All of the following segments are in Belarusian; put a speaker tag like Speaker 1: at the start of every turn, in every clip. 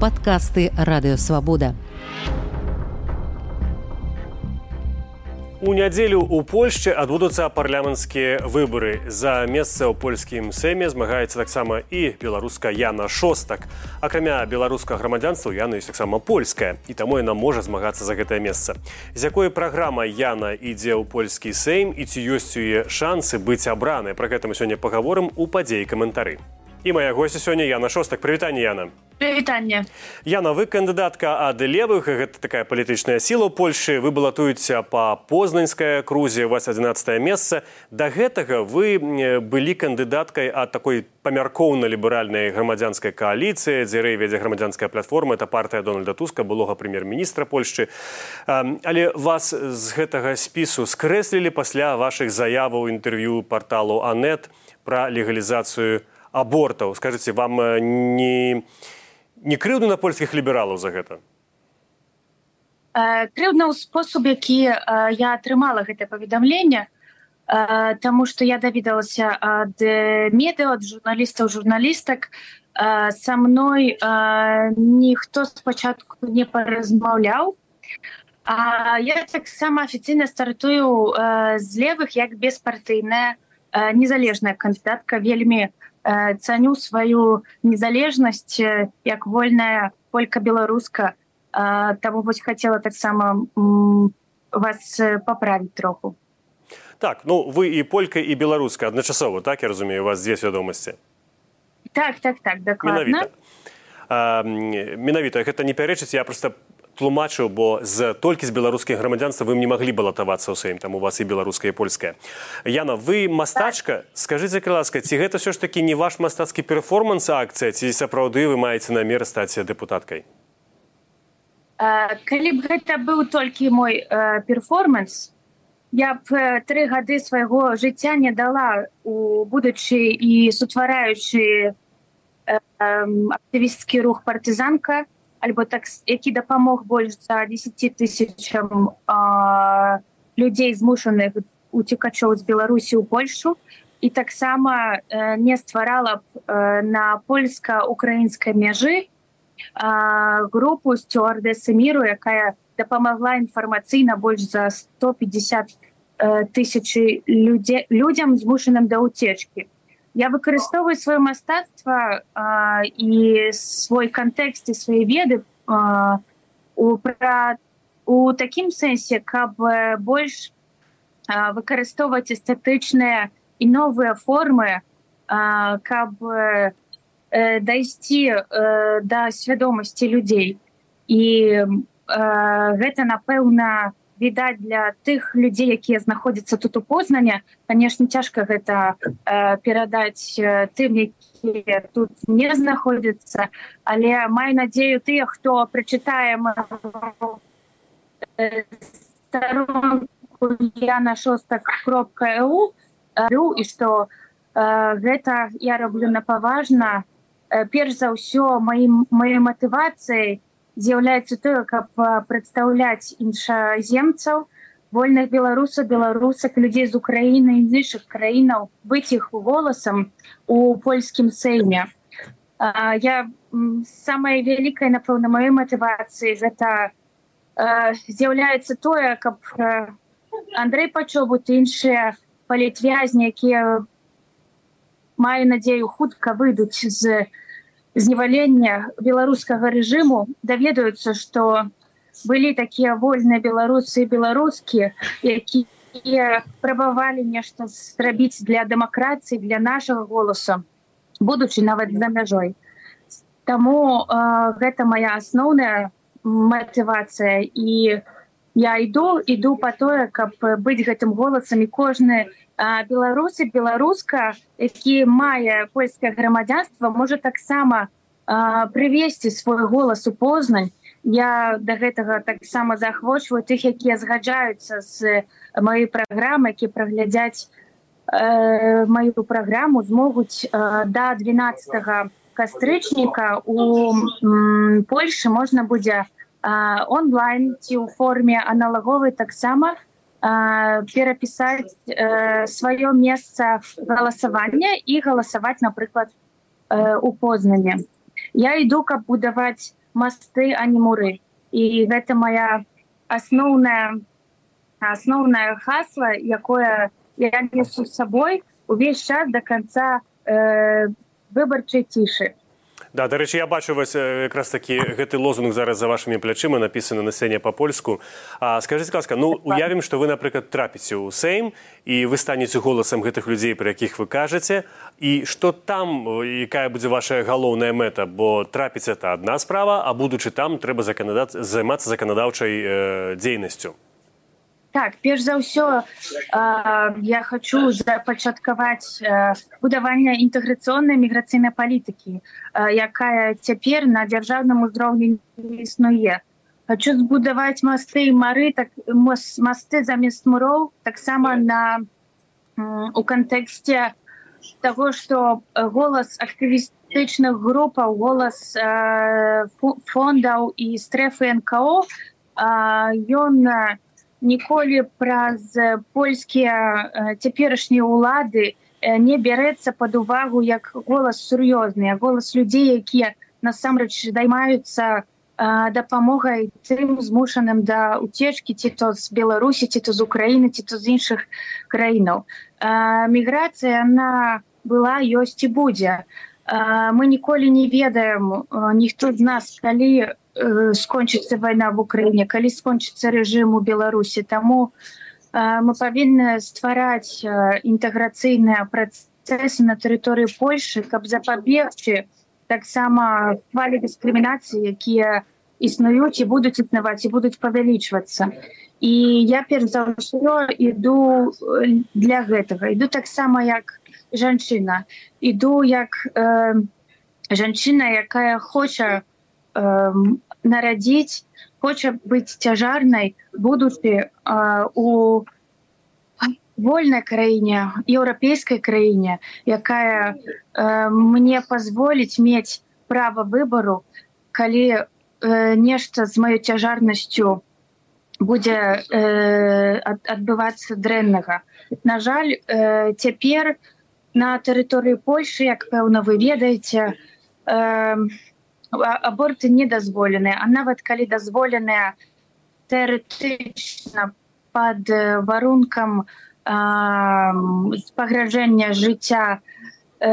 Speaker 1: падкасты радыёвабода.
Speaker 2: У нядзелю ў Польшчы адбудуцца парламенцкія выбары. За месца ў польскім сэме змагаецца таксама і беларуска Яна шостак. Акрамя беларуска грамадзянства Яна ёсць таксама польская і таму яна можа змагацца за гэтае месца. З якой праграма Яна ідзе ў польскі сэйм і ці ёсць у яе шансы быць абранай. Пра гэта мы сёння пагаворым у падзеі каментары. І мая госця сёння Яна шостак. Прывітанне Яна.
Speaker 3: Вітанне
Speaker 2: Яна вы кандыдатка ад левых. Гэта такая палітычная сіла Польшы. Вы балатуеце па познаньская крузе вас 11 месца. Да гэтага вы былі кандыдаткай ад такой памяркоўна-ліберальнай грамадзянскай кааліцыі. Дзе вядзе грамадзянская платформа. Это партыя дональда туска былога прэм'ер-міністра Польшчы. Але вас з гэтага спісу скрэслілі пасля вашых заяваў інтэрв'ю порталу анет пра легалізацыю абортаў. Скажитеце вам не не крыўду на польскіх лібералаў за гэта?
Speaker 3: Крыўдна ў спосаб які я атрымала гэта паведамленне Таму што я даведалася ад медыа ад журналістаў журналістак. Са мной ніхто спачатку не паразмаўляў. Я таксама афіцыйна стартую з левых як беспартыйная незалежная кандыдатка вельмі цаню сваю незалежнасць як вольная полька беларуска. Таму вось хацела таксама вас паправіць троху.
Speaker 2: Так ну вы і полька і беларуска адначасова так я разумею вас дзве свядомасці?
Speaker 3: Так так так дакладна.
Speaker 2: Менавіта. Гэта не пярэчыць я просто тлумачыў бо з толькі з беларускіх грамадзянства вы не маглі балатавацца ў сваім там у вас і беларуская і польская Яна вы мастачка? Скажыце ласка ці гэта все ж таки не ваш мастацкі перформанс акцыя ці сапраўды вы маеце намер стаць дэпутаткай?
Speaker 3: Калі б гэта быў толькі мой перформанс я б тры гады свайго жыцця не дала у будучы і сутвараючы актывісткі рух партызанка альбо так які дапамог больш за 10 тысячам людзей змушаных уцікачоў з беларусі ў польшу. І таксама э, не стварала б э, на польска-украінскай мяжы э, групу сцюардэсы міру якая дапамагла інфармацыйна больш за 150 э, тысячи людзе людзям змушаным да ўцечкі я выкарыстоўваю сваё мастацтва і свой кантэкст і свае веды а, у пра у такім сэнсе каб больш а, выкарыстоўваць эстэтычныя і новыя формы а, каб э, дайсці э, да свядомасці людзей і э, гэта напэўна у відаць для тых людзей якія знаходзяцца тут у познане конечно цяжка гэта э, перадаць э, тым якія тут не знаходзяцца. Але маю надзею тыя хто прачытае я на шостак кропка у і что гэта я раблю на паважна. Перш за ўсё маім маёй матывацыяй з'яўляецца тое каб прадстаўляць іншаземцаў вольных беларусаў беларусак людзей з Украіны іншых краінаў быць іх голасам у польскім сейме я самая вялікая напэўна маёй матывацыі гэта з'яўляецца тое каб Андрей пачобут іншыя палітвязні якія маю надзею хутка выйдуць з зневалення беларускага рэжыму даведаюцца што былі такія вольныя беларусы беларускі якія прабавалі нешта зрабіць для дэмакратыі для нашага голаса будучы нават за мяжой Таму э, гэта моя асноўная матывацыя і я іду іду по тое каб быць гэтым голасам і кожны беларусы беларуска які мае польскае грамадзянство можа таксама прывесці свой голас у познань. Я до да гэтага таксама захвочваю тых якія згаджаюцца з маёй праграмы які праглядзяць э, маю праграму змогуць э, до 12 кастрычніка у Польшы можна будзе э, онлайн ці ў форме аналаговай таксама перапісаць э, сваё месца галасавання і галасаваць напрыклад э, у познанне я іду каб будаваць масты а не муры. І гэта моя асноўная асноўнае хасла якое я несу з сабой увесь час до конца э, выбарчай цішы
Speaker 2: Да, дарэчы я бачу вас якраз такі гэты лозунг зараз за вашымі плячыма напісаны на сцэне па-польску. Скажитеце ласка ну уявім што вы напрыклад трапіце ў сейм і вы станеце голасам гэтых людзей пра якіх вы кажаце. І што там якая будзе ваша галоўная мэта? Бо трапіць это адна справа а будучы там трэба заканадаць займацца заканадаўчай э, дзейнасцю
Speaker 3: Так, перш за ўсё э, я хочу запачаткаваць э, будаванне інтэграцыйнай міграцыйнай палітыкі, э, якая цяпер на дзяржаўным узроўні існуе. Хочу збудаваць масты мары так, масты замест муроў таксама на у кантэксце того, што голас актывістычных групаў, голас э, фондаў і стрэфы НКО ён э, ніколі праз польскія цяперашнія ўлады не бярэцца под увагу як голас сур'ёзны голас людзей якія насамрэч займаюцца дапамогай тым змушаным да уцечкі ці то з беларусі ці то з украіны ці то з іншых краінаў. Міграцыя она была ёсць і будзе мы ніколі не ведаем ніхто з нас калі скончыцца вайна в Україніне калі скончыцца рэжым у беларусі. Таму мы павінны ствараць інтэграцыйныя працэсы на тэрыторыі польльши каб запабегчы таксама хвалі дыскрымінацыі якія існуюць і будуць існаваць і будуць павялічвацца. І я перш за ўсё іду для гэтага. Іду таксама як жанчына іду як э, жанчына якая хоча у нарадзіць хоча быць цяжарнай будучы у вольнай краіне еўрапейскай краіне якая э, мне пазволіць мець права выбару калі э, нешта з маёй цяжарнасцю будзе э, адбывацца дрэннага на жаль э, цяпер на тэрыторыі польльши як пэўна вы ведаеце э, аборты не дазволены а нават калі дазволеныя тэоретычна под варункам пагражэння жыцця э,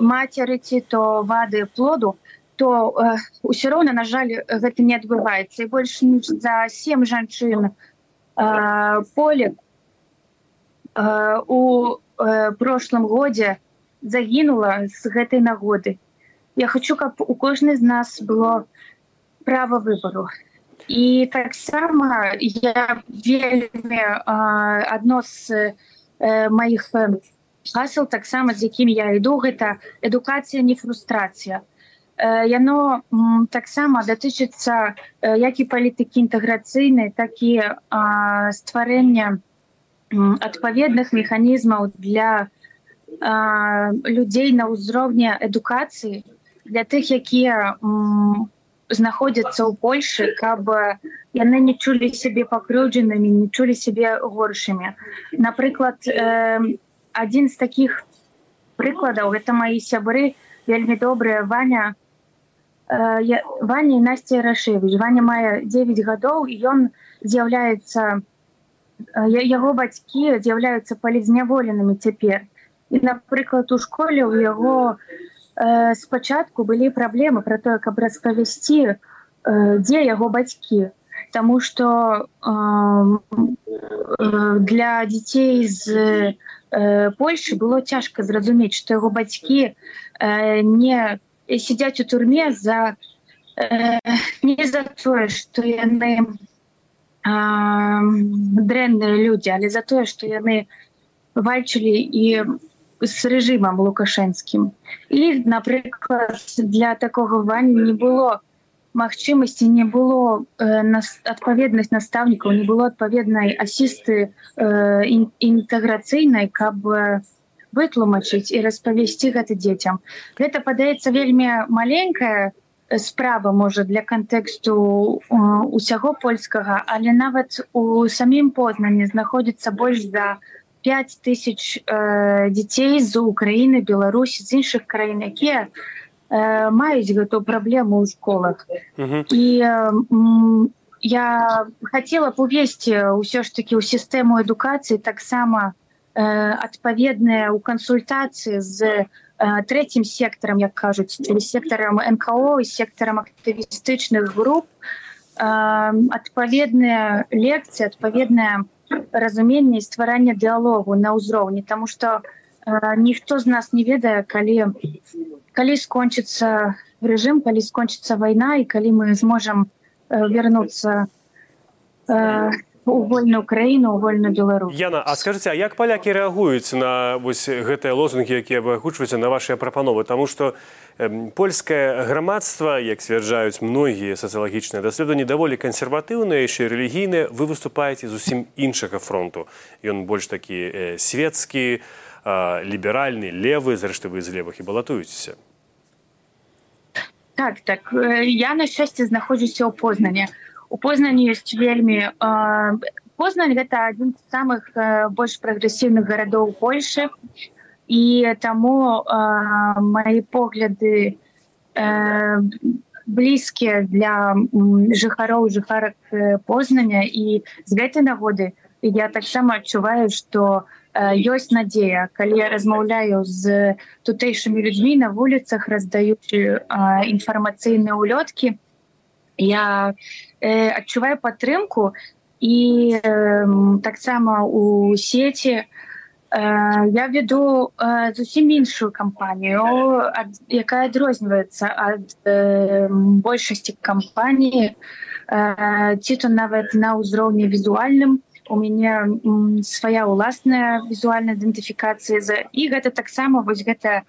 Speaker 3: мацеры ці то вады плоду то ўсё роўна на жаль гэта не адбываецца. І больш ніж за сем жанчын поле у прошлым годзе загінула з гэтай нагоды. Я хочу каб у кожны з нас было право выбору і таксама я вельмі адно з э, маіх гасел таксама з якімі я іду гэта адукацыя не фрустрацыя яно таксама датычыцца як і палітыкі інтэграцыйнай так і стварэння адпаведных механізмаў для людзей на ўзроўні адукацыі для тых якія знаходзяцца ў польльше каб яны не чулі сябе пакрыўджанымі не чулі сябе горшымі. Напрыклад э, адзін з таких прыкладаў гэта мои сябры вельмі добрыя ваня э, ваня насця рашевич ваня мае 9 гадоў і ён з'яўляецца яго бацькі з'яўляюцца палізняволенымі цяпер і напрыклад у школе у яго э, спачатку былі праблемы про тое каб распавясці э, дзе яго бацькі Таму что э, э, для дзяцей з э, Польшы было цяжка зразумець што яго бацькі э, не сядзяць у турме за э, не за тое што яны э, дрэнныя людзі але за тое што яны вальчылі і з рэжымам лукашэнскім і напрыклад для такого ваня не было магчымасці не было э, нас адпаведнасць настаўнікаў не было адпаведнай асісты э, інтэграцыйнай каб вытлумачыць і распавесці гэта дзецям гэта падаецца вельмі маленькая справа можа для кантэксту усяго польскага але нават у самім познанні знаходзіцца больш за 5 тысяч э, дзяцей з Украіны Беларусі з іншых краін якія э, маюць гэту праблему ў школах. І я хацела б увесці ўсё ж таки ў сістэму адукацыі таксама адпаведныя ў кансультацыі з третьим сектором як кажуць сектором нко і сектором актывістычных груп адпаведныя лекцыі адпаведная разуменне стварання дыалогу на ўзроўні тому что ніхто з нас не ведае калі калі скончыцца рэжым калі скончыцца вайна і калі мы зможам вернуцца у вольную краіну вольную белару
Speaker 2: Яна А скажите А як палякі рэагуюць на вось гэтыя лозунгі якія вы агучваеце на вашыя прапановы? Таму что польскае грамадства як сцвярджаюць многія сацыялагічныя даследаванні даволі кансерватыўныя яшчэ рэлігійныя. Вы выступаеце зусім іншага фронту. Ён больш такі светскі ліберальны левы зрэшты вы з левых і балатуецеся.
Speaker 3: Так так. Я на шчасце знаходжуся ў познанне у познані ёсць вельмі познань гэта адзін з самых больш прагрэсіўных гарадоў польшы і таму мои погляды блізкія для жыхароў жыхарак познання і з гэтай нагоды я таксама адчуваю што ёсць надзея. Калі я размаўляю з тутэйшымі людзьмі на вуліцах раздаючы інфармацыйныя ўлёткі я э, адчуваю падтрымку і э, таксама у сеці э, я веду э, зусім іншую кампанію якая адрозніваецца ад э, большасці кампаніі э, ці то нават на ўзроўні візуальным у мяне свая ўласная візуальная ідэнтыфікацыя за і гэта таксама вось гэта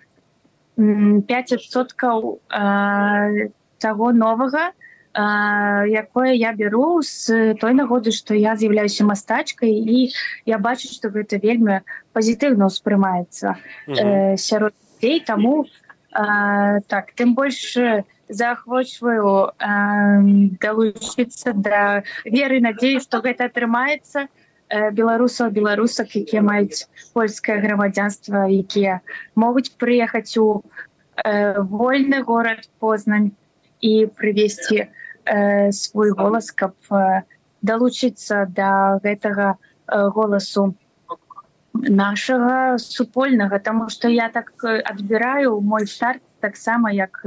Speaker 3: 5соткаў э, таго новага. то якое я беру з той нагоды што я з'яўляюся мастачкай і я бачу што гэта вельмі пазітыўна ўспрымаецца э, сярод дзей таму так тым больш заахвочваю далучыцца да веры надзею што гэта атрымаецца э, беларусаў беларусак якія маюць польскае грамадзянства якія могуць прыехаць у э, вольны горад познань і прывесці э, свой голас каб э, далучыцца да гэтага э, голасу нашага супольнага. Тому что я так адбіраю мой старт таксама як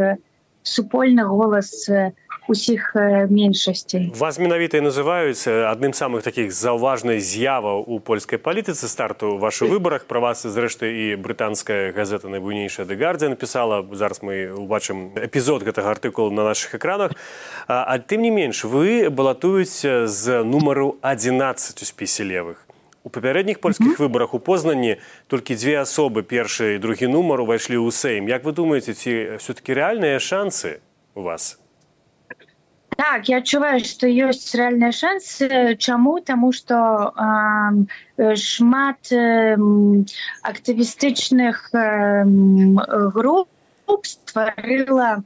Speaker 3: супольны голас у усіх меншасцей.
Speaker 2: Вас менавіта называюць адным самых таких заўважнай з'яваў у польскай палітыцы старту вашу выбарах. Пра вас зрэшты і брытанская газета найбуйнейшая дэгардзе напісала зараз мы убачым эпізод гэтага артыкулу на наших экранах. А, тым не менш вы балатуеце з нумару 11 у спісе левых у папярэдніх польскіх mm -hmm. выбарах у познанні толькі дзве асобы першы і другі нумар увайшлі ў сейм. Як вы думаеце ці все-таки рэальныя шансы у вас
Speaker 3: Так, я адчуваю, што ёсць рэальныя шансы. Чаму таму што э, шмат э, актывістычных э, груп стварыла э,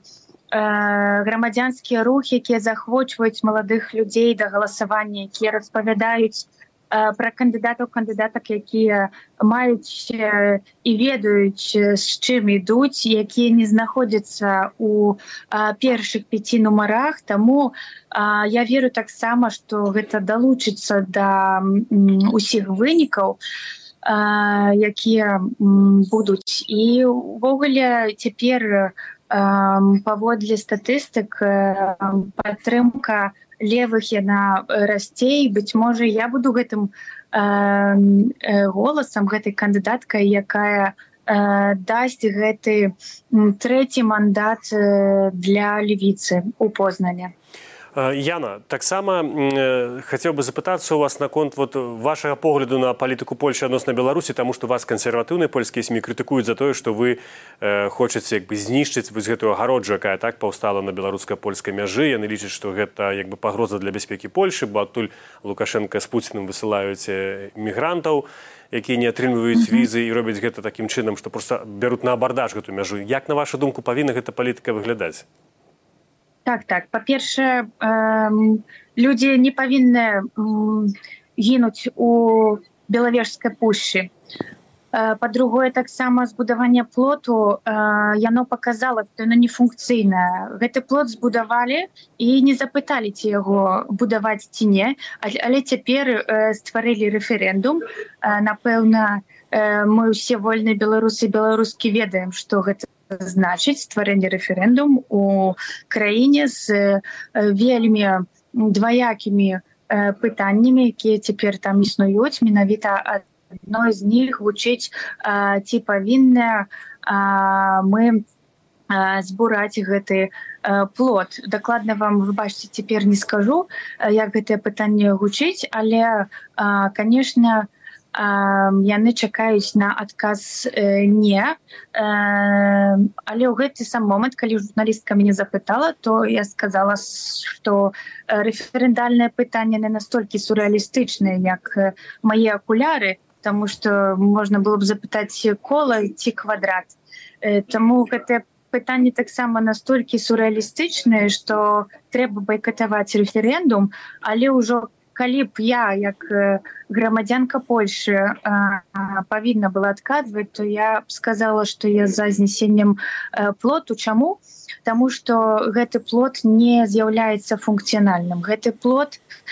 Speaker 3: грамадзянскія рухі, якія захвочваюць маладых людзей да галасавання, якія распавядаюць пра кандыдатаў кандыдатак якія маюць і ведаюць з чым ідуць якія не знаходзяцца у першых пяці нумарах таму я веру таксама што гэта далучыцца да усіх вынікаў якія будуць. І увогуле цяпер паводле статыстык падтрымка у левых яна расцей быць можа я буду гэтым э, э, голасам гэтай кандыдаткай якая э, дасць гэты трэці мандат э, для левіцы у познання
Speaker 2: Яна таксама э, хацеў бы запытацца у вас наконт вот вашага погляду на палітыку Польшы адносна Беларусі, таму што вас кансерватыўныя польскія смі крытыкуюць за тое, што вы э, хочаце як бы знішчыць вось гэтую агароджу, якая так паўстала на беларуска-польскай мяжы. яны лічаць, што гэта як бы пагроза для бяспекі Польшы, бо адтуль Лукашенко з Пуціным высылаюць мігрантаў якія не атрымліваюць візы і робяць гэта такім чынам, што просто бяруць на абардаж гэту мяжу. Як на вашу думку павінна гэта палітыка выглядаць?
Speaker 3: Так так. По-першае э, людзі не павінны гінуць у белавежскай пушчы. Па-другое таксама збудаванне плоту яно показала што яно нефункцыйнае. Гэты плот збудавалі і не запыталі ці яго будаваць ці не. Але цяпер стварылі рэферэндум напэўна мы ўсе вольныя беларусы беларускі ведаем што гэта значыць стварэнне рэферэндум у краіне з вельмі дваякімі пытаннямі якія цяпер там існуюць менавіта адной з них гучыць ці павінна мы збураць гэты плод дакладна вам вы бачыце цяпер не скажу як гэтае пытанне гучыць але конечно яны чакаюць на адказ не. Але ў гэты сам момант калі журналістка мяне запытала то я сказала что рэферендальнае пытанне не настолькі сурреалістычнае як мае акуляры тому что можна было б запытаць кола ці квадрат. Таму гэтае пытанне таксама настолькі сурреалістычнае что трэба байкатаваць рэферэндум але ўжо калі б я як грамадзянка польльши павінна была адказваць то я сказала что я за знесеннем плоту. Чаму Таму что гэты плод не з'яўляецца функцыянальным. Гэты плод не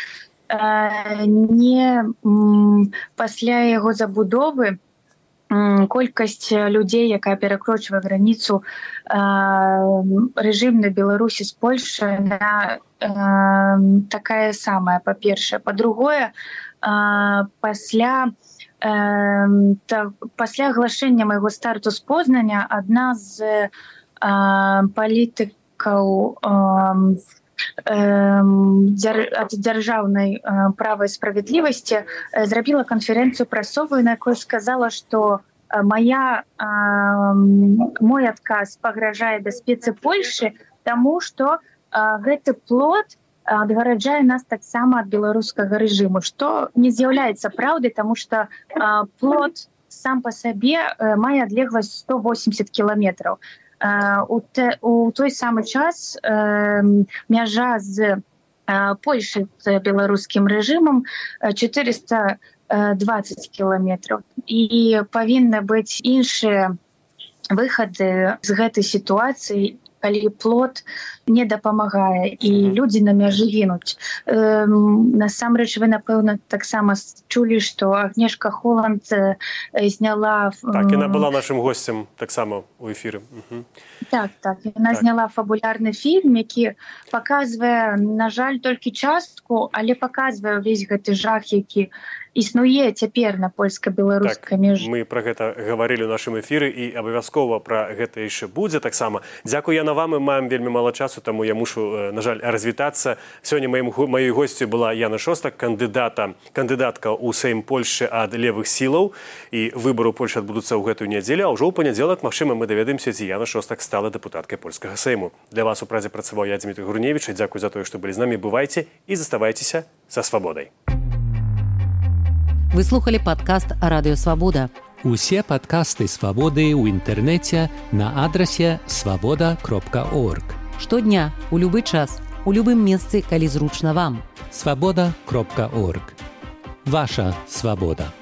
Speaker 3: не пасля яго забудовы колькасць людзей якая перакрочвае граніцу рэжым на беларусі з польша на такая самая па-першае. Па-другое пасля пасля аглашэння майго старту з познання адна з палітыкаў ад дзяржаўнай правай справядлівасці зрабіла канферэнцыю прасовую на якой сказала что моя мой адказ пагражае бяспецы польльши тому что гэты плод адгараджае нас таксама ад беларускага рэжыму. Что не з'яўляецца праўдай тому что плод сам по сабе мае адлегласць 180 кіламетраў. У, те, у той самы час э, мяжа з э, Польшай з беларускім рэжымам 420 кіламетраў. І павінны быць іншыя выхады з гэтай сітуацыі калі плод не дапамагае і людзі на мяжы гінуць. Э, насамрэч вы напэўна таксама чулі што агнешка холланд э, зняла
Speaker 2: так, яна была нашим гостцем таксама у эфіры.
Speaker 3: Так так яна так. зняла фабулярны фільм які паказвае на жаль толькі частку але паказвае ўвесь гэты жах які існуе цяпер на польска-беларускай так, меж
Speaker 2: мы про гэта гаварылі ў нашым эфіры і абавязкова пра гэта яшчэ будзе таксама. Дзякую я на вам і маем вельмі мала часу таму я мушу на жаль развітацца. Сёння маім маёй госцю была яна шостак кандыдата кандыдатка ў сэйм польльшы ад левых сілаў. І выбару польша адбудуцца ў гэтую нядзелю а ўжо ў панядзелак магчыма мы даведаемся ці яна шостак стала дэпутаткай польскага сейму. Для вас у празе працаваў я дзмітрий гурневіча. Дзякуй за тое што былі з намі. Бывайце і заставайцеся са свабодай
Speaker 1: Вы слухали падкаст радыёвабода.
Speaker 4: Усе падкасты свабоды ў інтэрнэце на адрасе свабода кропка орг.
Speaker 1: Штодня у любы час у любым месцы, калі зручна вам.
Speaker 4: Свабода кропка орг. Ваша свабода.